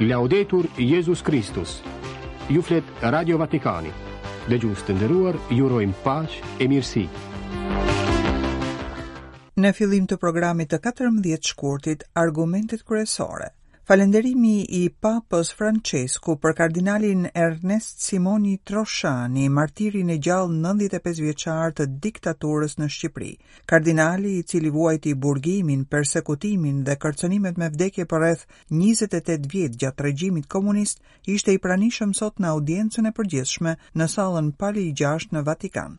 Laudetur Jezus Kristus Ju flet Radio Vatikani Dëgjues të nderuar, ju urojmë paqe e mirësi Në fillim të programit të 14 shkurtit, argumentet kryesore – Falënderimi i Papës Françesku për kardinalin Ernest Simoni Troshani, martirin e gjallë 95 vjeçar të diktaturës në Shqipëri. Kardinali, i cili vuajti burgimin, persekutimin dhe kërcënimet me vdekje për rreth 28 vjet gjatë regjimit komunist, ishte i pranishëm sot në audiencën e përgjithshme në sallën Pali i Gjashtë në Vatikan.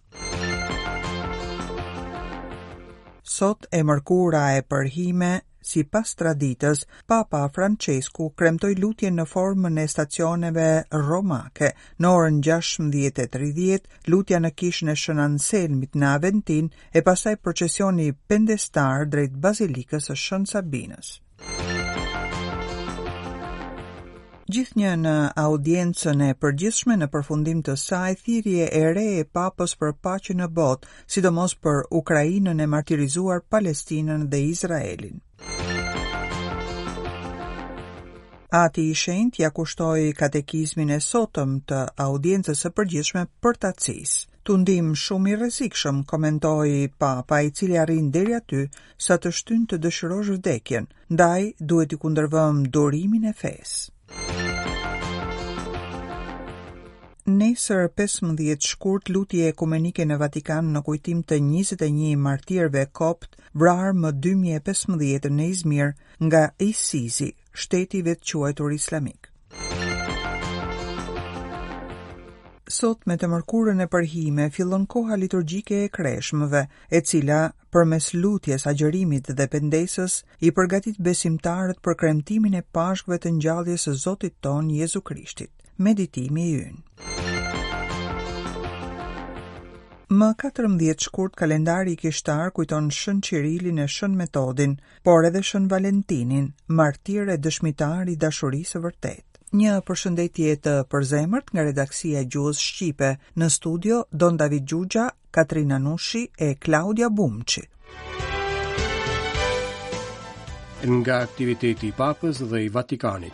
Sot e mërkura e përhime Sipas traditës, Papa Françesku kremtoi lutjen në formën e stacioneve romake. Në orën gjashtëmbëdhjetë e tridhjetë, lutja në kishën e Shën Anselmit në Aventin e pastaj procesioni pendestar drejt bazilikës së Shën Sabinës. gjithnjë në audiencën e përgjithshme në përfundim të saj thirrje e re e Papës për paqe në botë, sidomos për Ukrainën e martirizuar Palestinën dhe Izraelin. Ati i Shenjtë ia kushtoi katekizmin e sotëm të audiencës së përgjithshme përtacisë. Tundim shumë i rrezikshëm, komentoi Papa, i cili arrin deri aty sa të shtyjë të dëshirosh vdekjen. Ndaj duhet t'i kundërvëmë durimin e fesë. Nesër 15 shkurt lutje ekumenike në Vatikan në kujtim të 21 martirëve koptë vrarë më 2015 në Izmir nga ISIS-i, shteti i vetëquajtur islamik. Sot me të mërkurën e përhime fillon koha liturgjike e kreshmëve, e cila përmes lutjes, agjërimit dhe pendesës, i përgatit besimtarët për kremtimin e pashkëve të ngjalljes së Zotit tonë Jezu Krishtit. Meditimi i ynë. Më 14 shkurt kalendari kishtar kujton Shën Qirilin e Shën Metodin, por edhe Shën Valentinin, martir e dëshmitar i dashurisë së vërtetë. Një përshëndetje të përzemërt nga redaksia e gjuhës shqipe. Në studio Don David Xhuxha Katrina Nushi e Klaudia Bumçi. Nga aktiviteti i Papës dhe i Vatikanit.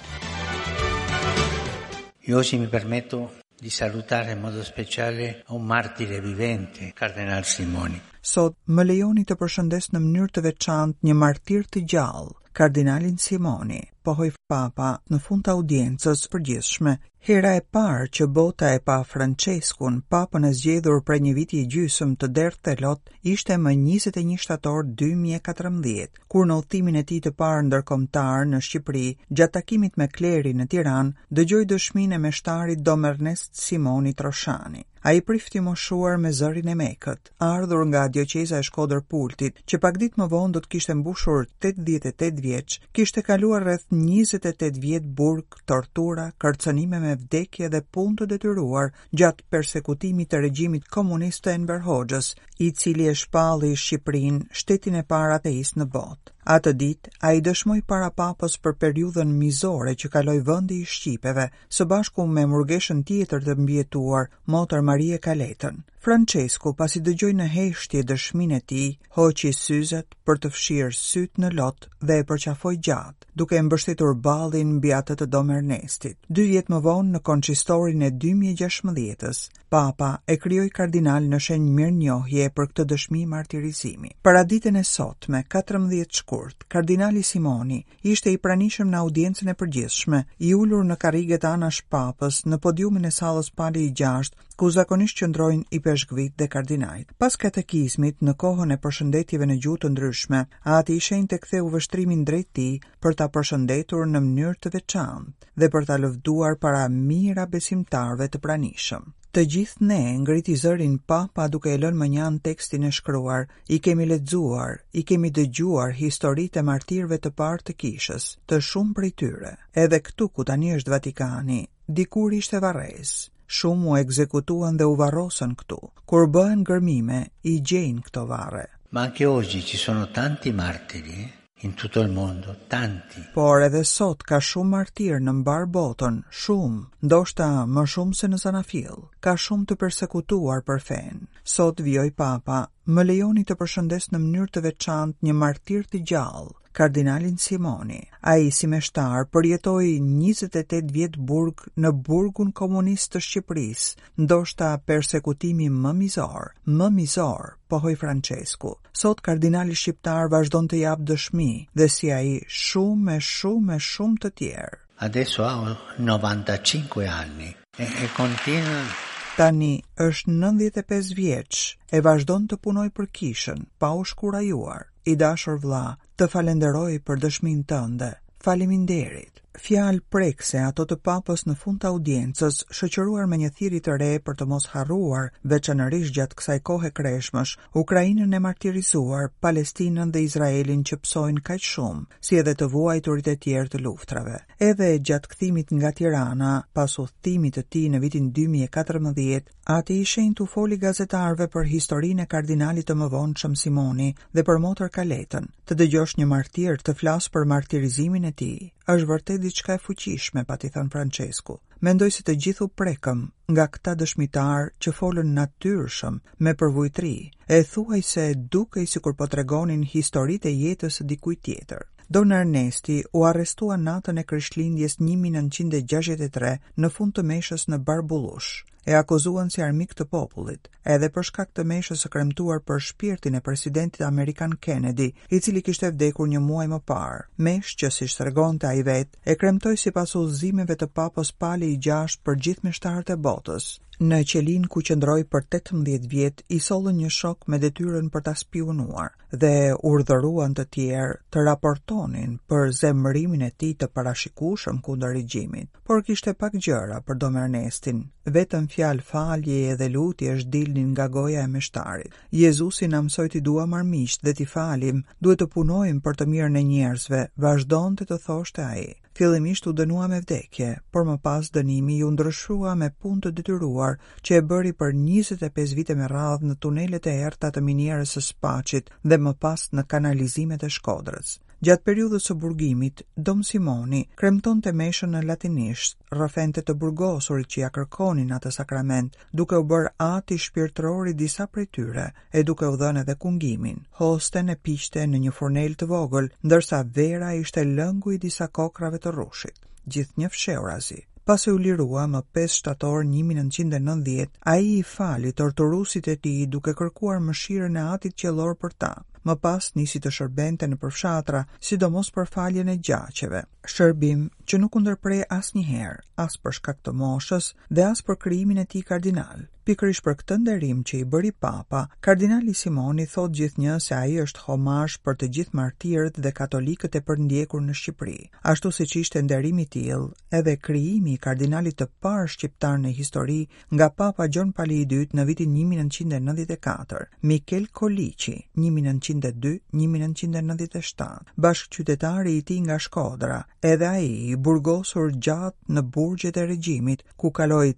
Io oggi mi permetto di salutare in modo speciale un martire vivente, cardinal Simoni. Sot, më lejoni të përshëndes në mënyrë të veçantë një martir të gjallë, kardinalin Simoni, pohoi Papa në fund të audiencës së përgjithshme. Hera e parë që bota e pa Françeskun, Papën e zgjedhur prej një viti e gjysëm të derdhte lot, ishte më 21 shtator 2014, kur në udhëtimin e tij të parë ndërkombëtar në Shqipëri, gjatë takimit me klerin në Tiranë, dëgjoi dëshminë e meshtarit Dom Ernest Simoni Troshani. Ai prift i moshuar me zërin e mekët. ardhur nga dioqeza e Shkodër-Pultit, që pak ditë më vonë do të kishte mbushur tetëdhjetë e tetë vjeç, kishte kaluar rreth njëzet e tetë vjet burg, tortura, kërcënime me vdekje dhe punë të detyruar gjatë persekutimit të regjimit komunist të Enver Hoxhës, i cili e shpalli Shqipërinë, shtetin e parë ateist në botë. Atë ditë, ai dëshmoi para papës për periudhën mizore që kaloi vendi i shqipeve, së bashku me murgeshën tjetër të mbijetuar, motër Marie Kaletën. Françesku, pasi dëgjoi në heshtje dëshminë e tij, hoqi syzet për të fshirë sytë në lot dhe e përqafoi gjatë, duke e mbështetur ballin mbi atë të Dom Ernestit. Dy vjet më vonë në koncistorin e 2016-s, Papa e krijoi kardinal në shenjë mirënjohje për këtë dëshmi martirizimi. Paraditen e sotme, 14 shkurt, kardinali Simoni Ishte i pranishëm në audiencën e përgjithshme, i ulur në karriget anash Papës, në podiumin e sallës Pali i gjashtë, ku zakonisht qëndrojnë ipeshkvijtë dhe kardinajtë. Pas katekizmit, në kohën e përshëndetjeve në gjuhë të ndryshme, Ati i Shenjtë ktheu vështrimin drejt tij për ta përshëndetur në mënyrë të veçantë dhe për ta lëvduar para mijëra besimtarëve të pranishëm. Të gjithë ne, ngriti zërin Papa duke e lënë mënjanë tekstin e shkruar, I kemi lexuar, i kemi dëgjuar historitë e martirëve të parë të kishës, të shumë prej tyre. Edhe këtu ku tani është Vatikani, dikur ishte varrezë. Shumë u ekzekutuan dhe u varrosën këtu. Kur bëhen gërmime, i gjejnë këto varre. Ma anche oggi ci sono tanti martiri. In tutto il mondo, tanti. Por edhe sot ka shumë martirë në mbarë botën, shumë, ndoshta më shumë se në zanafillë. Ka shumë të persekutuar për fenë. Sot vijoi Papa, më lejoni të përshëndes në mënyrë të veçantë një martir të gjallë, kardinalin Simoni. Ai si meshtar përjetoi 28 vjet burg në burgun komunist të Shqipërisë, ndoshta persekutimi më mizor, më mizor, pohoi Françesku. Sot kardinali shqiptar vazhdon të japë dëshmi dhe si ai shumë e shumë e shumë të tjerë. Adesso ha 95 anni e, e continua Tani është nëntëdhjetë e pesë vjeç e vazhdon të punojë për Kishën, pa u shkurajuar. I dashur vëlla, Të falenderoj për dëshminë tënde. Faleminderit. Fjalë prekëse ato të Papës në fund të audiencës, shoqëruar me një thirrje të re për të mos harruar, veçanërisht gjatë kësaj kohe kreshmësh, Ukrainën e martirizuar, Palestinën dhe Izraelin që pësojnë kaq shumë, si edhe të vuajturit e tjerë të luftrave. Edhe gjatë kthimit nga Tirana, pas udhëtimit të tij në vitin 2014, Ati i Shenjtë u foli gazetarëve për historinë e kardinalit të mëvonshëm Simoni dhe për Motër Kaletën. Të dëgjosh një martir të flasë për martirizimin e tij, është vërtet diçka e fuqishme, pati thënë Françesku. Mendoj se të gjithë u prekëm nga këta dëshmitarë që folën natyrshëm, me përvujtëri, e thuajse dukej sikur po tregonin historitë e jetës së dikujt tjetër. Don Ernesti u arrestua natën e Krishtlindjes një mijë e nëntëqind e gjashtëdhjetë e tre në fund të Meshës në Barbullush. E akuzuan si armik të popullit, edhe për shkak të Meshës së kremtuar për shpirtin e presidentit amerikan Kennedy, i cili kishte vdekur një muaj më parë. Meshë që, siç tregonte ai vetë, e kremtoi sipas udhëzimeve të Papës Pali i gjashtë për gjithë meshtarët e botës. Në qelinë ku qëndroi për tetëmbëdhjetë vjet, i sollën një shok me detyrën për ta spiunuar. dhe urdhëruan të tjerë të raportonin për zemërimin e tij të parashikueshëm kundër regjimit, por kishte pak gjëra për Dom Ernestin. Vetëm fjalë falje dhe lutjesh dilnin nga goja e meshtarit. Jezusi na mësoi t'i duam armiqtë dhe t'i falim, duhet të punojmë për të mirën e njerëzve, vazhdonte të thoshte ai. Fillimisht u dënua me vdekje, por më pas dënimi iu ndryshua me punë të detyruar, që e bëri për 25 vite me radhë në tunelet e errëta të minierës së Spaçit dhe më pas në kanalizimet e Shkodrës. Gjatë periudhës së burgimit, Dom Simoni kremtonte meshën në latinisht, rrëfente të burgosurit që ia kërkonin atë sakrament, duke u bërë ati shpirtëror i disa prej tyre, e duke u dhënë edhe kungimin. Hosten e piqte në një furnel të vogël, ndërsa vera ishte lëngu i disa kokrrave të rrushit, gjithnjë fshehurazi. Pasi u lirua më 5 shtator 1990, ai i fali torturusit e tij duke kërkuar mëshirën e Atit Qiellor për ta. Më pas nisi të shërbente nëpër fshatra, sidomos për faljen e gjaqeve. Shërbim që nuk u ndërpre asnjëherë, as për shkak të moshës dhe as për krijimin e tij kardinal. Pikërisht për këtë nderim që i bëri Papa, kardinali Simoni thotë gjithnjë se ai është homazh për të gjithë martirët dhe katolikët e përndjekur në Shqipëri, ashtu siç ishte nderim i tillë edhe krijimi i kardinalit të parë shqiptar në histori nga Papa Gjon Pali i dytë në vitin një mijë e nëntëqind e nëntëdhjetë e katër, Mikel Koliqi, një mijë e nëntëqind e dy, një mijë e nëntëqind e nëntëdhjetë e shtatë, bashkëqytetari i tij nga Shkodra, edhe ai i burgosur gjatë në burgjet e regjimit, ku kaloi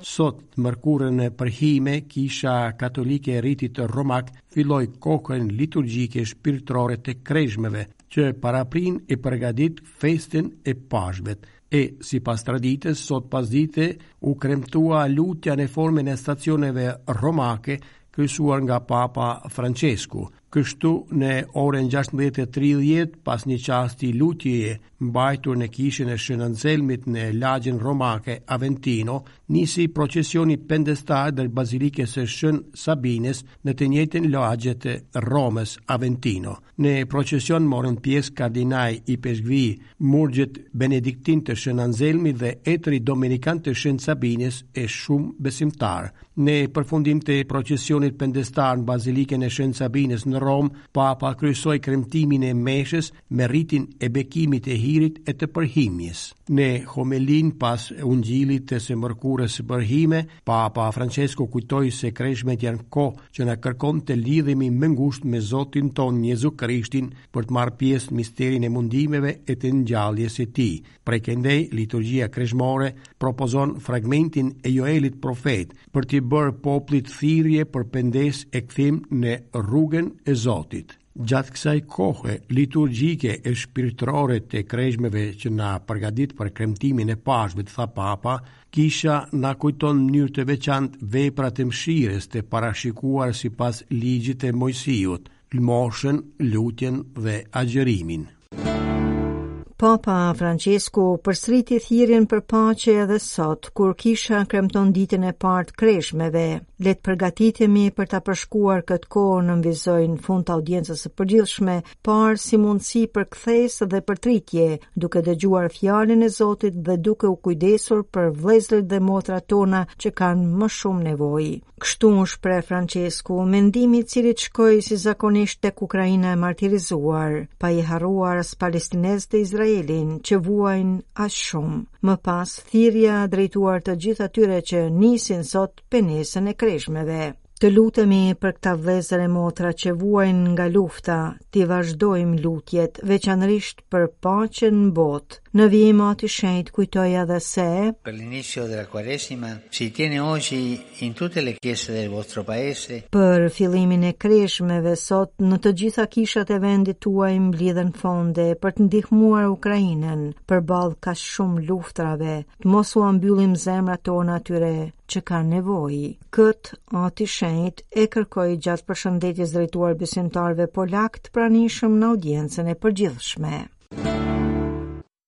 Sot, të mërkurën e përhime, Kisha Katolike e Ritit Romak filloi kohën liturgjike shpirtërore të Kreshmeve, që paraprin e përgadit festën e Pashkëve. E sipas traditës, sot pasdite u kremtua lutja në formën e stacioneve romake, kryesuar nga Papa Françesku. Kështu në orën 16:30 pas një çasti lutjeje mbajtur në kishën e Shën Anselmit në lagjen romake Aventino, nisi procesioni pendestar drejt bazilikës së Shën Sabinës në të njëjtën lagje të Romës, Aventino. Në procesion morën pjesë kardinaj, ipeshkvij, murgjit benediktinë të Shën Anzelmit dhe etërit dominikanë të Shën Sabinës e shumë besimtarë. Në përfundim të procesionit pendestar në Bazilikën e Shën Sabinës në Romë, Papa kryesoi kremtimin e meshës me ritin e bekimit të hirit e të përhimjes. Në homelinë pas Ungjillit të së mërkurës së përhime, Papa Françesku kujtoi se kreshmet janë kohë që na kërkon të lidhemi më ngushtë me Zotin tonë Jezu Krishtin për të marrë pjesë në misterin e mundimeve e të ngjalljes së tij. Prej këndej, liturgjia kreshmore propozon fragmentin e Joelit profet për t'i bërë popullit thirrje për pendesë e kthim në rrugën e Zotit. Gjatë kësaj kohe liturgjike e shpirtërore të Kreshmeve që na përgadit për kremtimin e Pashkëve, tha Papa, Kisha na kujton në mënyrë të veçantë veprat e mëshirës të parashikuara sipas Ligjit të Moisiut, lëmoshën, lutjen dhe agjërimin. Papa Françesku përsëriti thirrjen për paqe edhe sot, kur kisha kremton ditën e parë të kreshmeve. Le të përgatitemi për ta përshkuar këtë kohë nënvizoi në fund të audiencës së përgjithshme, parë si mundësi për kthesë dhe përtëritje, duke dëgjuar fjalën e Zotit dhe duke u kujdesur për vëllezërit dhe motrat tona që kanë më shumë nevojë. Kështu u shpreh Françesku, mendimi i të cilit shkoi si zakonisht tek Ukraina e martirizuar, pa i harruar as palestinezët dhe Izraelin, që vuajnë aq shumë. Më pas, thirrja drejtuar të gjithë atyre që nisin sot pendesën e kreshmeve. Të lutemi për këta vëllezër e motra që vuajnë nga lufta, t'i vazhdojmë lutjet, veçanërisht për paqen në botë. Në vijim Ati i Shenjtë kujtoi edhe se... Për l'inizio della quaresima, si tiene oggi in tutte le chiese del vostro paese... Për fillimin e kreshmeve, sot në të gjitha kishat e vendit tuaj mblidhen fonde për të ndihmuar Ukrainën. Përballë kaq shumë luftërave, të mos ua mbyllim zemrat tona atyre që kanë nevojë. Këtë Ati i Shenjtë e kërkoi gjatë përshëndetjes drejtuar besimtarëve polakë të pranishëm në audiencën e përgjithshme.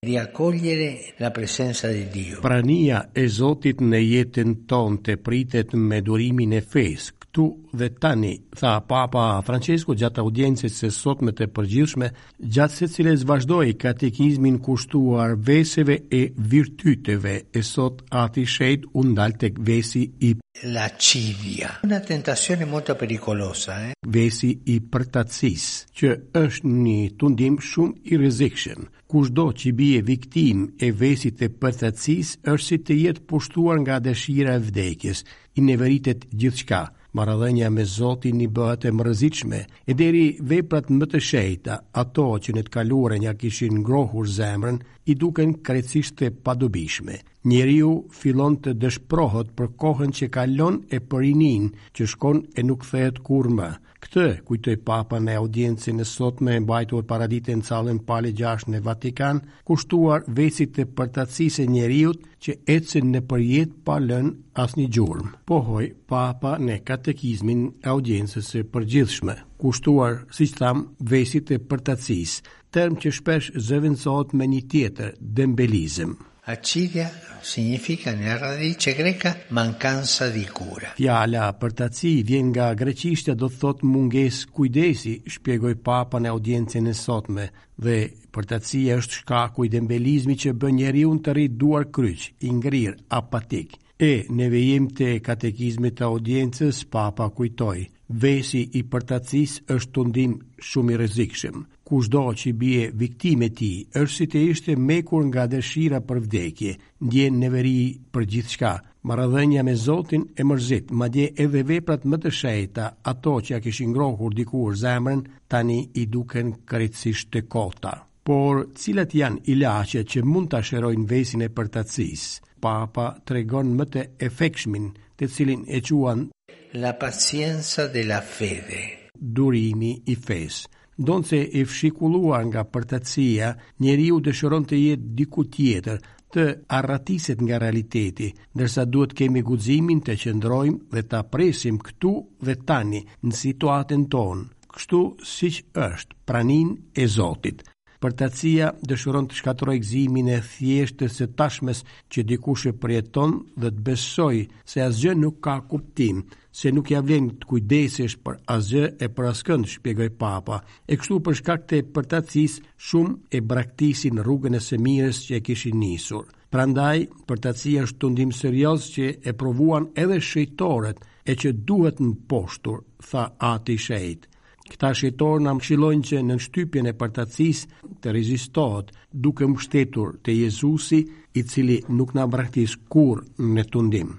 Riaccogliere la presenza di Dio. Prania e Zotit në jetën tonë të pritet me durimin e fesë, këtu dhe tani, tha Papa Françesku gjatë audiencës së sotme të përgjithshme Gjatë së cilës vazhdoi katekizmin kushtuar veseve e virtyteve, e sot Ati i Shenjtë u ndal tek vesi i. L'accidia. Una tentazione molto pericolosa, eh. Vesi i përtacisë, që është një tundim shumë i rrezikshëm. Kushdo që bie viktimë e vesit të përtacisë është si të jetë pushtuar nga dëshira e vdekjes. I neveritet gjithçka. Marrëdhënia me Zotin i bëhet e mërzitshme, E deri veprat më të shenjta, ato që në të kaluarën ia kishin ngrohur zemrën, i duken krejtësisht të padobishme. Njeriu fillon të dëshpërohet për kohën që kalon e për rininë që shkon e nuk kthehet kurrë më. Këtë, kujtoi Papa në audiencën e sotme e mbajtur paraditen në Sallën Pali gjashtë në Vatikan, kushtuar vesit të përtacisë së njeriut që ecën nëpër jetë pa lënë asnjë gjurmë, pohoi Papa në katekizmin e audiencës së përgjithshme, kushtuar, siç thamë, vesit të përtacisë, term që shpesh zëvendësohet me një tjetër, dembelizëm. Accidia significa nella radice greca mancanza di cura. Fjala përtaci vjen nga greqishtja do të thotë mungesë kujdesi, shpjegoi Papa në audiencën e sotme, Dhe përtacia është shkaku i dembelizmit që bën njeriun të rrijë duar kryq, i ngrirë, apatik. E, në vijim të katekizmit të audiencës, Papa kujtoi, vesi i përtacisë është tundim shumë i rrezikshëm. Kushdo që bie viktimë e tij, është si të ishte mekur nga dëshira për vdekje, ndien neveri për gjithçka. Marrëdhënia me Zotin e mërzit, madje edhe veprat më të shenjta, ato që ia kishin ngrohur dikur zemrën, tani i duken krejtësisht të kota. Por cilat janë ilaçet që mund ta shërojnë vesin e përtacisë? Papa tregon më të efektshmin, të cilin e quan La pazienza della fede. Durimi i fesë. Ndonëse i fshikulluar nga përtacia, njeriu dëshiron të jetë diku tjetër, të arratiset nga realiteti, ndërsa duhet të kemi guximin të qëndrojmë dhe ta presim këtu dhe tani, në situatën tonë, kështu siç është, praninë e Zotit. Përtacia dëshiron të shkatërrojë gëzimin e thjeshtë të së tashmes që dikush e përjeton dhe të besojë se asgjë nuk ka kuptim, se nuk ia vlen të kujdesesh për asgjë e për askënd, shpjegoi Papa. E kështu për shkak të përtacisë shumë e braktisin rrugën e së mirës që e kishin nisur. Prandaj, përtacia është tundim serioz që e provuan edhe shenjtorët e që duhet mposhtur, tha Ati i Shenjtë. Këta shenjtorë na këshillojnë që nën shtypjen e përtacisë të rezistohet duke u mbështetur te Jezusi i cili nuk na braktis kurrë në tundim.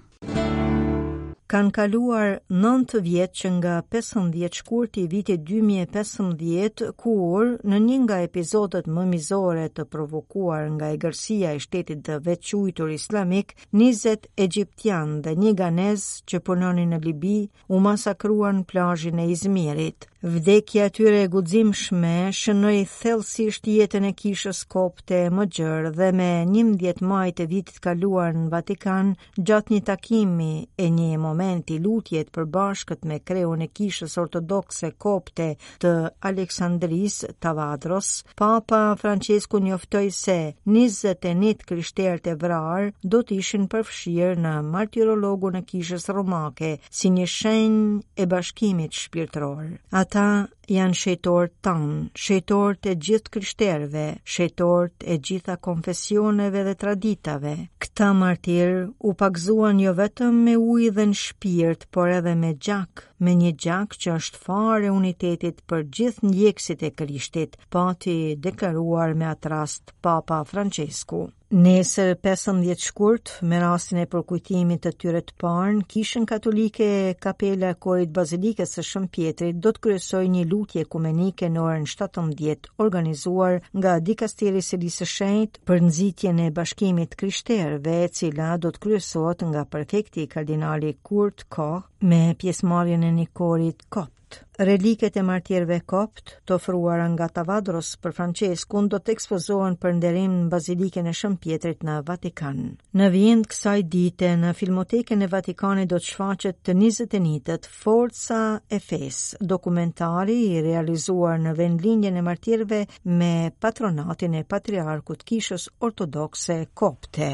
Kanë kaluar 9 vjet që nga 15 shkurti i vitit 2015, kur në një nga episodet më mizore të provokuar nga egërsia e shtetit të vetëquajtur islamik, 20 egjiptianë dhe një ganez që punonin në Libi u masakruan në plazhin e Izmirit. Vdekja e tyre e guximshme shënoi thellësisht jetën e kishës kopte më gjërë dhe më 11 maj të vitit të kaluar në Vatikan, gjatë një takimi e një momenti lutjeje të përbashkët me kreun e kishës ortodokse kopte të Aleksandrisë Tavadros, Papa Françesku njoftoi se 21 të krishterët e vrarë do të ishin përfshirë në martirologun e kishës romake si një shenjë e bashkimit shpirtëror. Ata janë shenjtorët tanë, shenjtorët e gjithë të krishterëve, shenjtorët e të gjitha konfesioneve dhe traditave. Këta martirë u pagëzuan jo vetëm me ujë dhe në shpirt, por edhe me gjak me një gjak që është farë e unitetit për gjithë ndjekësit e Krishtit, pati deklaruar me atë rast Papa Françesku. Nesër 15 shkurt, me rastin e përkujtimit të tyre të parë në Kishën Katolike e Kapela e Korit të Bazilikës së Shën Pjetrit do të kryesojë një lutje ekumenike në orën 17, organizuar nga Dikasteri i Selisë së Shenjtë për nxitjen e bashkimit të krishterëve, e cila do të kryesohet nga prefekti kardinali Kurt Koch, me pjesëmarrjen e një kori kopt. Reliket e martirëve koptë, të ofruara nga Tavadros për Françeskun, do të ekspozohen për nderim në Bazilikën e Shën Pjetrit në Vatikan. Në vijim të kësaj dite, në Filmotekën e Vatikanit do të shfaqet të 21-tët Forca e Fesë, dokumentari i realizuar në vendlindjen e martirëve me patronatin e Patriarkut të Kishës Ortodokse Kopte.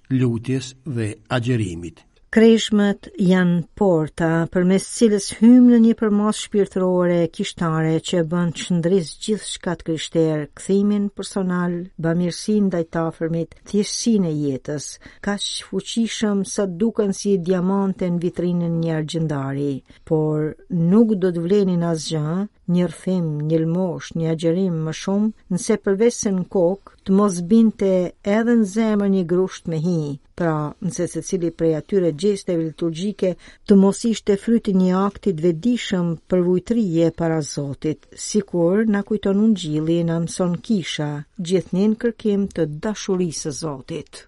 lutjes dhe agjerimit. Kreshmët janë porta përmes së cilës hyjmë në një përmasë shpirtërore kishtare që bën të shndrisë gjithçka të krishterë, kthimin personal, bamirësinë ndaj të afërmit, thjeshtësinë e jetës, kaq fuqishëm sa duken si diamante në vitrinën e një argjendari, por nuk do të vlenin asgjë një rrëfim, një lmosh, një agjerim më shumë, nëse përveç se në kokë, të mos binte edhe në zemër një grusht me hi, pra nëse secili prej atyre gjesteve liturgjike të mos ishte fryti i një akti të vetëdijshëm përvujtërie para Zotit, sikur na kujton Ungjilli, na mëson kisha, gjithnjë në kërkim të dashurisë së Zotit.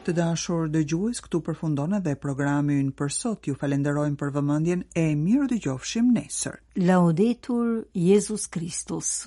Të dashur dëgjues, këtu përfundon edhe programi ynë për sot. Ju falenderojmë për vëmendjen e mirudëgjofshim nesër. Laudetur Jesus Kristus.